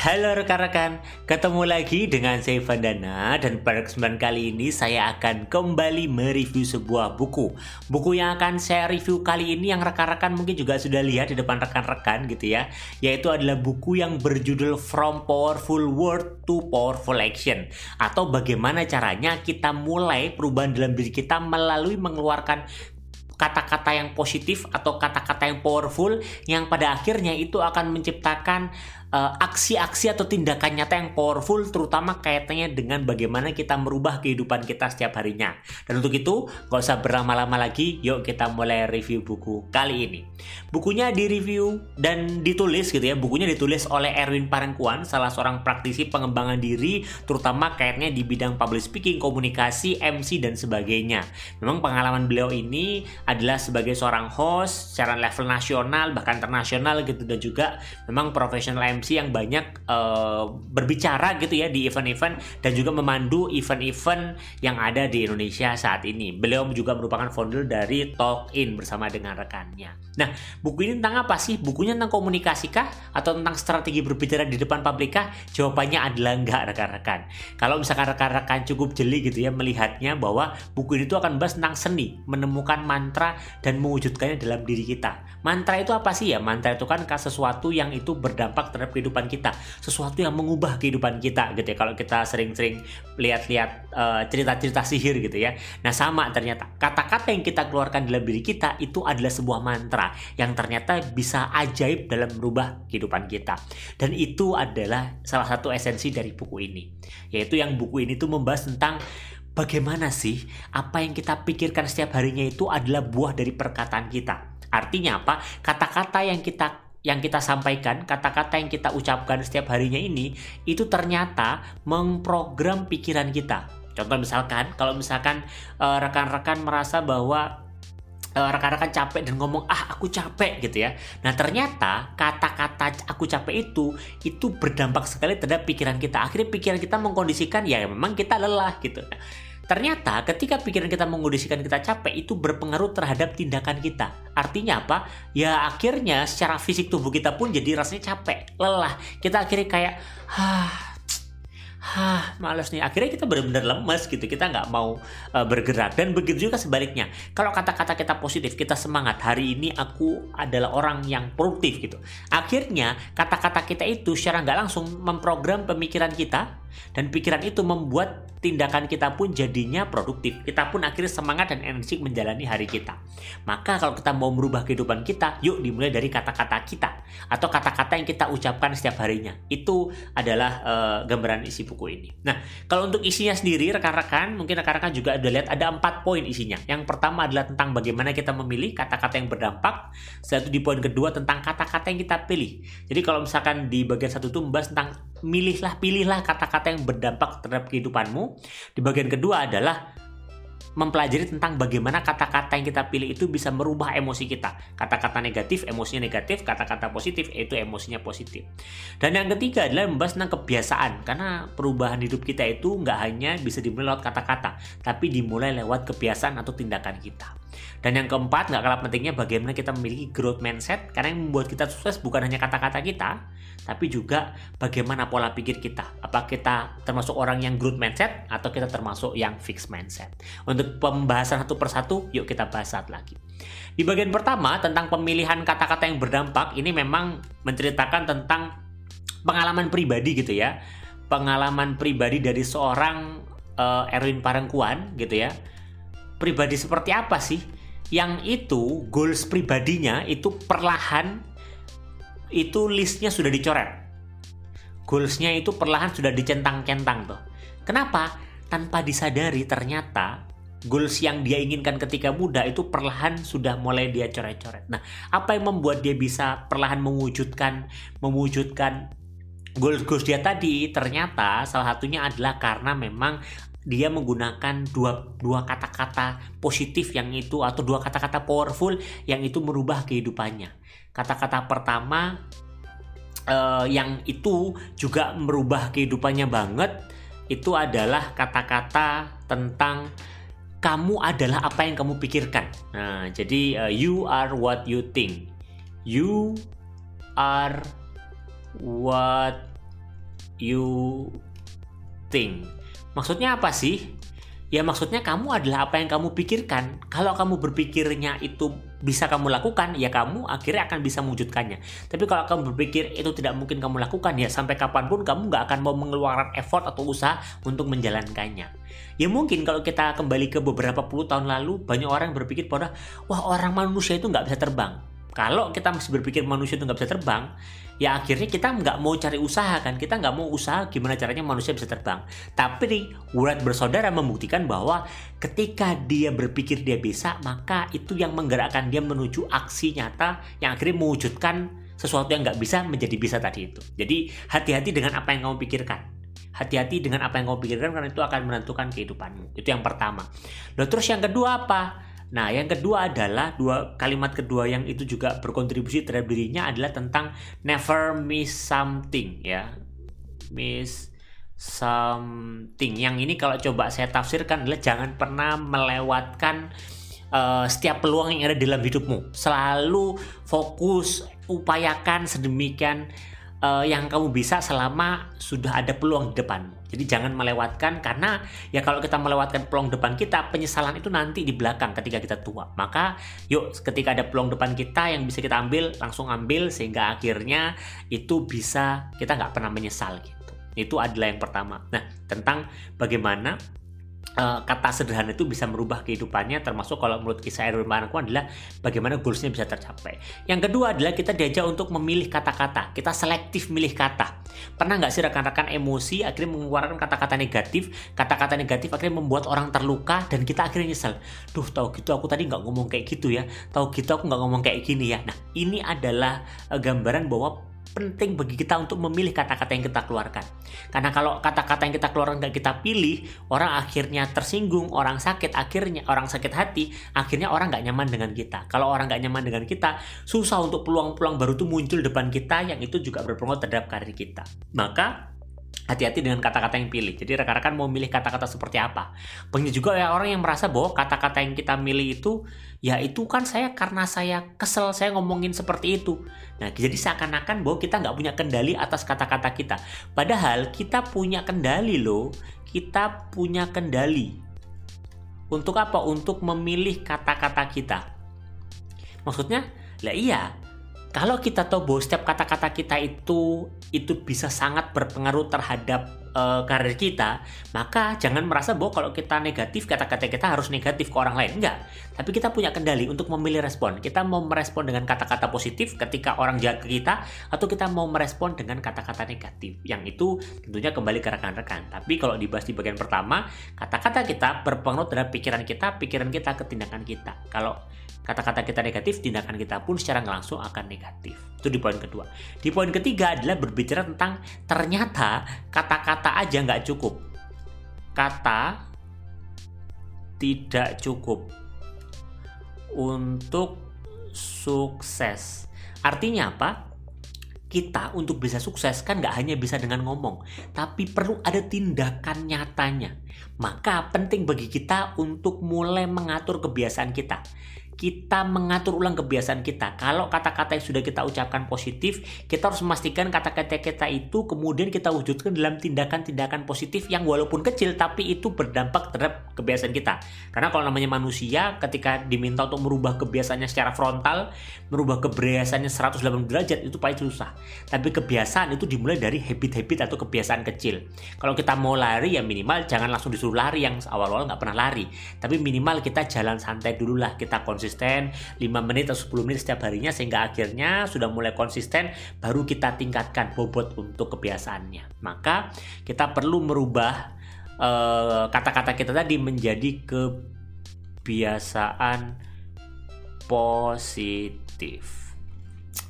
Halo rekan-rekan, ketemu lagi dengan saya Vandana dan pada kesempatan kali ini saya akan kembali mereview sebuah buku. Buku yang akan saya review kali ini yang rekan-rekan mungkin juga sudah lihat di depan rekan-rekan gitu ya, yaitu adalah buku yang berjudul From Powerful Word to Powerful Action atau bagaimana caranya kita mulai perubahan dalam diri kita melalui mengeluarkan kata-kata yang positif atau kata-kata yang powerful yang pada akhirnya itu akan menciptakan aksi-aksi uh, atau tindakan nyata yang powerful terutama kaitannya dengan bagaimana kita merubah kehidupan kita setiap harinya. Dan untuk itu, gak usah berlama-lama lagi, yuk kita mulai review buku kali ini. Bukunya direview dan ditulis gitu ya, bukunya ditulis oleh Erwin Parengkuan, salah seorang praktisi pengembangan diri, terutama kayaknya di bidang public speaking, komunikasi, MC, dan sebagainya. Memang pengalaman beliau ini adalah sebagai seorang host secara level nasional, bahkan internasional gitu, dan juga memang profesional MC yang banyak uh, berbicara gitu ya di event-event dan juga memandu event-event yang ada di Indonesia saat ini. Beliau juga merupakan founder dari Talk In bersama dengan rekannya. Nah, buku ini tentang apa sih? Bukunya tentang komunikasi kah atau tentang strategi berbicara di depan publik kah? Jawabannya adalah enggak rekan-rekan. Kalau misalkan rekan-rekan cukup jeli gitu ya melihatnya bahwa buku ini tuh akan bahas tentang seni, menemukan mantra dan mewujudkannya dalam diri kita. Mantra itu apa sih ya? Mantra itu kan sesuatu yang itu berdampak terhadap kehidupan kita, sesuatu yang mengubah kehidupan kita gitu ya. Kalau kita sering-sering lihat-lihat uh, cerita-cerita sihir gitu ya. Nah, sama ternyata kata-kata yang kita keluarkan dalam diri kita itu adalah sebuah mantra yang ternyata bisa ajaib dalam merubah kehidupan kita. Dan itu adalah salah satu esensi dari buku ini. Yaitu yang buku ini tuh membahas tentang bagaimana sih apa yang kita pikirkan setiap harinya itu adalah buah dari perkataan kita. Artinya apa? Kata-kata yang kita yang kita sampaikan, kata-kata yang kita ucapkan setiap harinya ini itu ternyata memprogram pikiran kita. Contoh misalkan, kalau misalkan eh, rekan-rekan uh, merasa bahwa eh, rekan-rekan capek dan ngomong ah aku capek gitu ya. Nah ternyata kata-kata aku capek itu itu berdampak sekali terhadap pikiran kita. Akhirnya pikiran kita mengkondisikan ya memang kita lelah gitu. Ternyata ketika pikiran kita mengondisikan kita capek itu berpengaruh terhadap tindakan kita. Artinya apa? Ya akhirnya secara fisik tubuh kita pun jadi rasanya capek, lelah. Kita akhirnya kayak, hah hah males nih akhirnya kita benar-benar lemes gitu kita nggak mau uh, bergerak dan begitu juga sebaliknya kalau kata-kata kita positif kita semangat hari ini aku adalah orang yang produktif gitu akhirnya kata-kata kita itu secara nggak langsung memprogram pemikiran kita dan pikiran itu membuat tindakan kita pun jadinya produktif kita pun akhirnya semangat dan energi menjalani hari kita maka kalau kita mau merubah kehidupan kita yuk dimulai dari kata-kata kita atau kata-kata yang kita ucapkan setiap harinya itu adalah uh, gambaran isi buku ini. Nah, kalau untuk isinya sendiri, rekan-rekan, mungkin rekan-rekan juga ada lihat ada empat poin isinya. Yang pertama adalah tentang bagaimana kita memilih kata-kata yang berdampak. Setelah itu di poin kedua tentang kata-kata yang kita pilih. Jadi kalau misalkan di bagian satu itu membahas tentang milihlah, pilihlah kata-kata yang berdampak terhadap kehidupanmu. Di bagian kedua adalah mempelajari tentang bagaimana kata-kata yang kita pilih itu bisa merubah emosi kita. Kata-kata negatif, emosinya negatif, kata-kata positif, itu emosinya positif. Dan yang ketiga adalah membahas tentang kebiasaan, karena perubahan hidup kita itu nggak hanya bisa dimulai lewat kata-kata, tapi dimulai lewat kebiasaan atau tindakan kita. Dan yang keempat, nggak kalah pentingnya bagaimana kita memiliki growth mindset, karena yang membuat kita sukses bukan hanya kata-kata kita, tapi juga bagaimana pola pikir kita. Apa kita termasuk orang yang growth mindset, atau kita termasuk yang fixed mindset. Untuk untuk pembahasan satu persatu, yuk kita bahas saat lagi. Di bagian pertama tentang pemilihan kata-kata yang berdampak, ini memang menceritakan tentang pengalaman pribadi gitu ya. Pengalaman pribadi dari seorang uh, Erwin Parengkuan gitu ya. Pribadi seperti apa sih? Yang itu goals pribadinya itu perlahan itu listnya sudah dicoret. Goalsnya itu perlahan sudah dicentang-centang tuh. Kenapa? Tanpa disadari ternyata goals yang dia inginkan ketika muda itu perlahan sudah mulai dia coret-coret. Nah, apa yang membuat dia bisa perlahan mewujudkan mewujudkan goals-goals dia tadi? Ternyata salah satunya adalah karena memang dia menggunakan dua dua kata-kata positif yang itu atau dua kata-kata powerful yang itu merubah kehidupannya. Kata-kata pertama uh, yang itu juga merubah kehidupannya banget itu adalah kata-kata tentang kamu adalah apa yang kamu pikirkan. Nah, jadi uh, you are what you think. You are what you think. Maksudnya apa sih? Ya maksudnya kamu adalah apa yang kamu pikirkan. Kalau kamu berpikirnya itu bisa kamu lakukan, ya kamu akhirnya akan bisa mewujudkannya. Tapi kalau kamu berpikir itu tidak mungkin kamu lakukan, ya sampai kapan pun kamu nggak akan mau mengeluarkan effort atau usaha untuk menjalankannya. Ya mungkin kalau kita kembali ke beberapa puluh tahun lalu, banyak orang berpikir pada, wah orang manusia itu nggak bisa terbang kalau kita masih berpikir manusia itu nggak bisa terbang, ya akhirnya kita nggak mau cari usaha kan, kita nggak mau usaha gimana caranya manusia bisa terbang. Tapi nih, Wurat bersaudara membuktikan bahwa ketika dia berpikir dia bisa, maka itu yang menggerakkan dia menuju aksi nyata yang akhirnya mewujudkan sesuatu yang nggak bisa menjadi bisa tadi itu. Jadi hati-hati dengan apa yang kamu pikirkan. Hati-hati dengan apa yang kamu pikirkan karena itu akan menentukan kehidupanmu. Itu yang pertama. Lalu terus yang kedua apa? Nah, yang kedua adalah dua kalimat kedua yang itu juga berkontribusi terhadap dirinya adalah tentang never miss something ya. Miss something. Yang ini kalau coba saya tafsirkan adalah jangan pernah melewatkan uh, setiap peluang yang ada dalam hidupmu. Selalu fokus, upayakan sedemikian uh, yang kamu bisa selama sudah ada peluang di depan. Jadi jangan melewatkan karena ya kalau kita melewatkan peluang depan kita, penyesalan itu nanti di belakang ketika kita tua. Maka yuk ketika ada peluang depan kita yang bisa kita ambil, langsung ambil sehingga akhirnya itu bisa kita nggak pernah menyesal gitu. Itu adalah yang pertama. Nah tentang bagaimana uh, kata sederhana itu bisa merubah kehidupannya termasuk kalau menurut kisah Erwin Marangku adalah bagaimana goalsnya bisa tercapai. Yang kedua adalah kita diajak untuk memilih kata-kata. Kita selektif milih kata. Pernah nggak sih rekan-rekan emosi akhirnya mengeluarkan kata-kata negatif? Kata-kata negatif akhirnya membuat orang terluka dan kita akhirnya nyesel. Duh tahu gitu aku tadi nggak ngomong kayak gitu ya. Tahu gitu aku nggak ngomong kayak gini ya. Nah ini adalah uh, gambaran bahwa penting bagi kita untuk memilih kata-kata yang kita keluarkan. Karena kalau kata-kata yang kita keluarkan dan kita pilih, orang akhirnya tersinggung, orang sakit, akhirnya orang sakit hati, akhirnya orang nggak nyaman dengan kita. Kalau orang nggak nyaman dengan kita, susah untuk peluang-peluang baru itu muncul depan kita yang itu juga berpengaruh terhadap karir kita. Maka hati-hati dengan kata-kata yang pilih. Jadi rekan-rekan mau milih kata-kata seperti apa. Banyak juga ya orang yang merasa bahwa kata-kata yang kita milih itu ya itu kan saya karena saya kesel saya ngomongin seperti itu. Nah jadi seakan-akan bahwa kita nggak punya kendali atas kata-kata kita. Padahal kita punya kendali loh. Kita punya kendali. Untuk apa? Untuk memilih kata-kata kita. Maksudnya, lah iya, kalau kita tahu bahwa setiap kata-kata kita itu itu bisa sangat berpengaruh terhadap uh, karir kita, maka jangan merasa bahwa kalau kita negatif kata-kata kita harus negatif ke orang lain. Enggak. Tapi kita punya kendali untuk memilih respon. Kita mau merespon dengan kata-kata positif ketika orang jahat ke kita atau kita mau merespon dengan kata-kata negatif. Yang itu tentunya kembali ke rekan-rekan. Tapi kalau dibahas di bagian pertama, kata-kata kita berpengaruh terhadap pikiran kita, pikiran kita ke tindakan kita. Kalau kata-kata kita negatif, tindakan kita pun secara langsung akan negatif. Itu di poin kedua. Di poin ketiga adalah berbicara tentang ternyata kata-kata aja nggak cukup. Kata tidak cukup untuk sukses. Artinya apa? Kita untuk bisa sukses kan nggak hanya bisa dengan ngomong, tapi perlu ada tindakan nyatanya. Maka penting bagi kita untuk mulai mengatur kebiasaan kita kita mengatur ulang kebiasaan kita. Kalau kata-kata yang sudah kita ucapkan positif, kita harus memastikan kata-kata kita itu kemudian kita wujudkan dalam tindakan-tindakan positif yang walaupun kecil tapi itu berdampak terhadap kebiasaan kita. Karena kalau namanya manusia ketika diminta untuk merubah kebiasaannya secara frontal, merubah kebiasaannya 180 derajat itu paling susah. Tapi kebiasaan itu dimulai dari habit-habit atau kebiasaan kecil. Kalau kita mau lari ya minimal jangan langsung disuruh lari yang awal-awal nggak pernah lari. Tapi minimal kita jalan santai dulu lah, kita konsisten konsisten 5 menit atau 10 menit setiap harinya sehingga akhirnya sudah mulai konsisten baru kita tingkatkan bobot untuk kebiasaannya. Maka kita perlu merubah eh, kata-kata uh, kita tadi menjadi kebiasaan positif.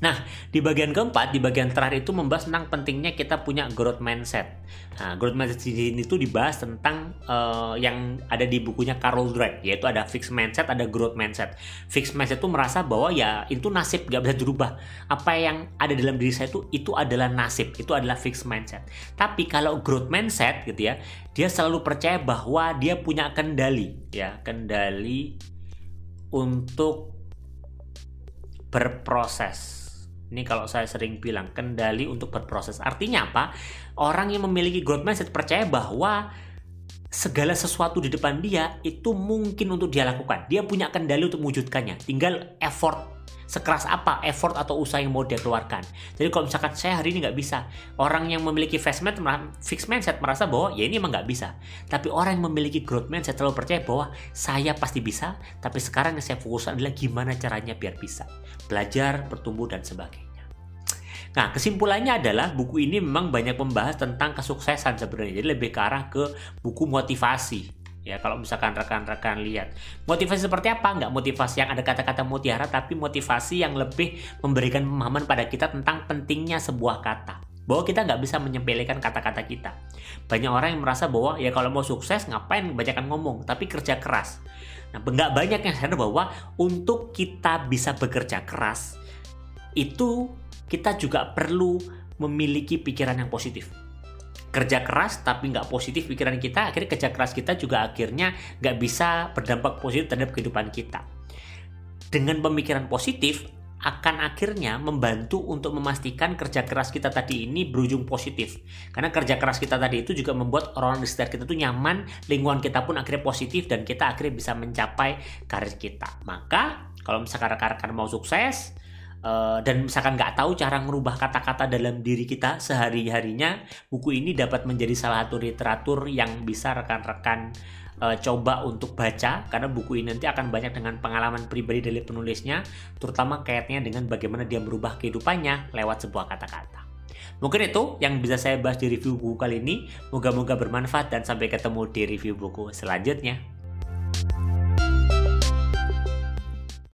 Nah, di bagian keempat, di bagian terakhir itu membahas tentang pentingnya kita punya growth mindset. Nah, growth mindset di sini itu dibahas tentang uh, yang ada di bukunya Carol Dweck, yaitu ada fixed mindset, ada growth mindset. Fixed mindset itu merasa bahwa ya itu nasib, gak bisa dirubah. Apa yang ada dalam diri saya itu itu adalah nasib, itu adalah fixed mindset. Tapi kalau growth mindset gitu ya, dia selalu percaya bahwa dia punya kendali, ya kendali untuk berproses Ini kalau saya sering bilang kendali untuk berproses. Artinya apa? Orang yang memiliki growth mindset percaya bahwa segala sesuatu di depan dia itu mungkin untuk dia lakukan. Dia punya kendali untuk mewujudkannya. Tinggal effort sekeras apa effort atau usaha yang mau dia keluarkan. Jadi kalau misalkan saya hari ini nggak bisa, orang yang memiliki fixed mindset, fixed mindset merasa bahwa ya ini emang nggak bisa. Tapi orang yang memiliki growth mindset selalu percaya bahwa saya pasti bisa, tapi sekarang yang saya fokuskan adalah gimana caranya biar bisa. Belajar, bertumbuh, dan sebagainya. Nah, kesimpulannya adalah buku ini memang banyak membahas tentang kesuksesan sebenarnya. Jadi lebih ke arah ke buku motivasi ya kalau misalkan rekan-rekan lihat motivasi seperti apa? Nggak motivasi yang ada kata-kata mutiara tapi motivasi yang lebih memberikan pemahaman pada kita tentang pentingnya sebuah kata. Bahwa kita nggak bisa menyempelekan kata-kata kita. Banyak orang yang merasa bahwa ya kalau mau sukses ngapain banyakkan ngomong? Tapi kerja keras. Nah nggak banyak yang sadar bahwa untuk kita bisa bekerja keras itu kita juga perlu memiliki pikiran yang positif kerja keras tapi nggak positif pikiran kita akhirnya kerja keras kita juga akhirnya nggak bisa berdampak positif terhadap kehidupan kita dengan pemikiran positif akan akhirnya membantu untuk memastikan kerja keras kita tadi ini berujung positif. Karena kerja keras kita tadi itu juga membuat orang di sekitar kita tuh nyaman, lingkungan kita pun akhirnya positif dan kita akhirnya bisa mencapai karir kita. Maka kalau misalkan rekan-rekan mau sukses, Uh, dan misalkan nggak tahu cara merubah kata-kata dalam diri kita sehari-harinya, buku ini dapat menjadi salah satu literatur yang bisa rekan-rekan uh, coba untuk baca karena buku ini nanti akan banyak dengan pengalaman pribadi dari penulisnya, terutama kaitannya dengan bagaimana dia merubah kehidupannya lewat sebuah kata-kata. Mungkin itu yang bisa saya bahas di review buku kali ini. Moga-moga bermanfaat dan sampai ketemu di review buku selanjutnya.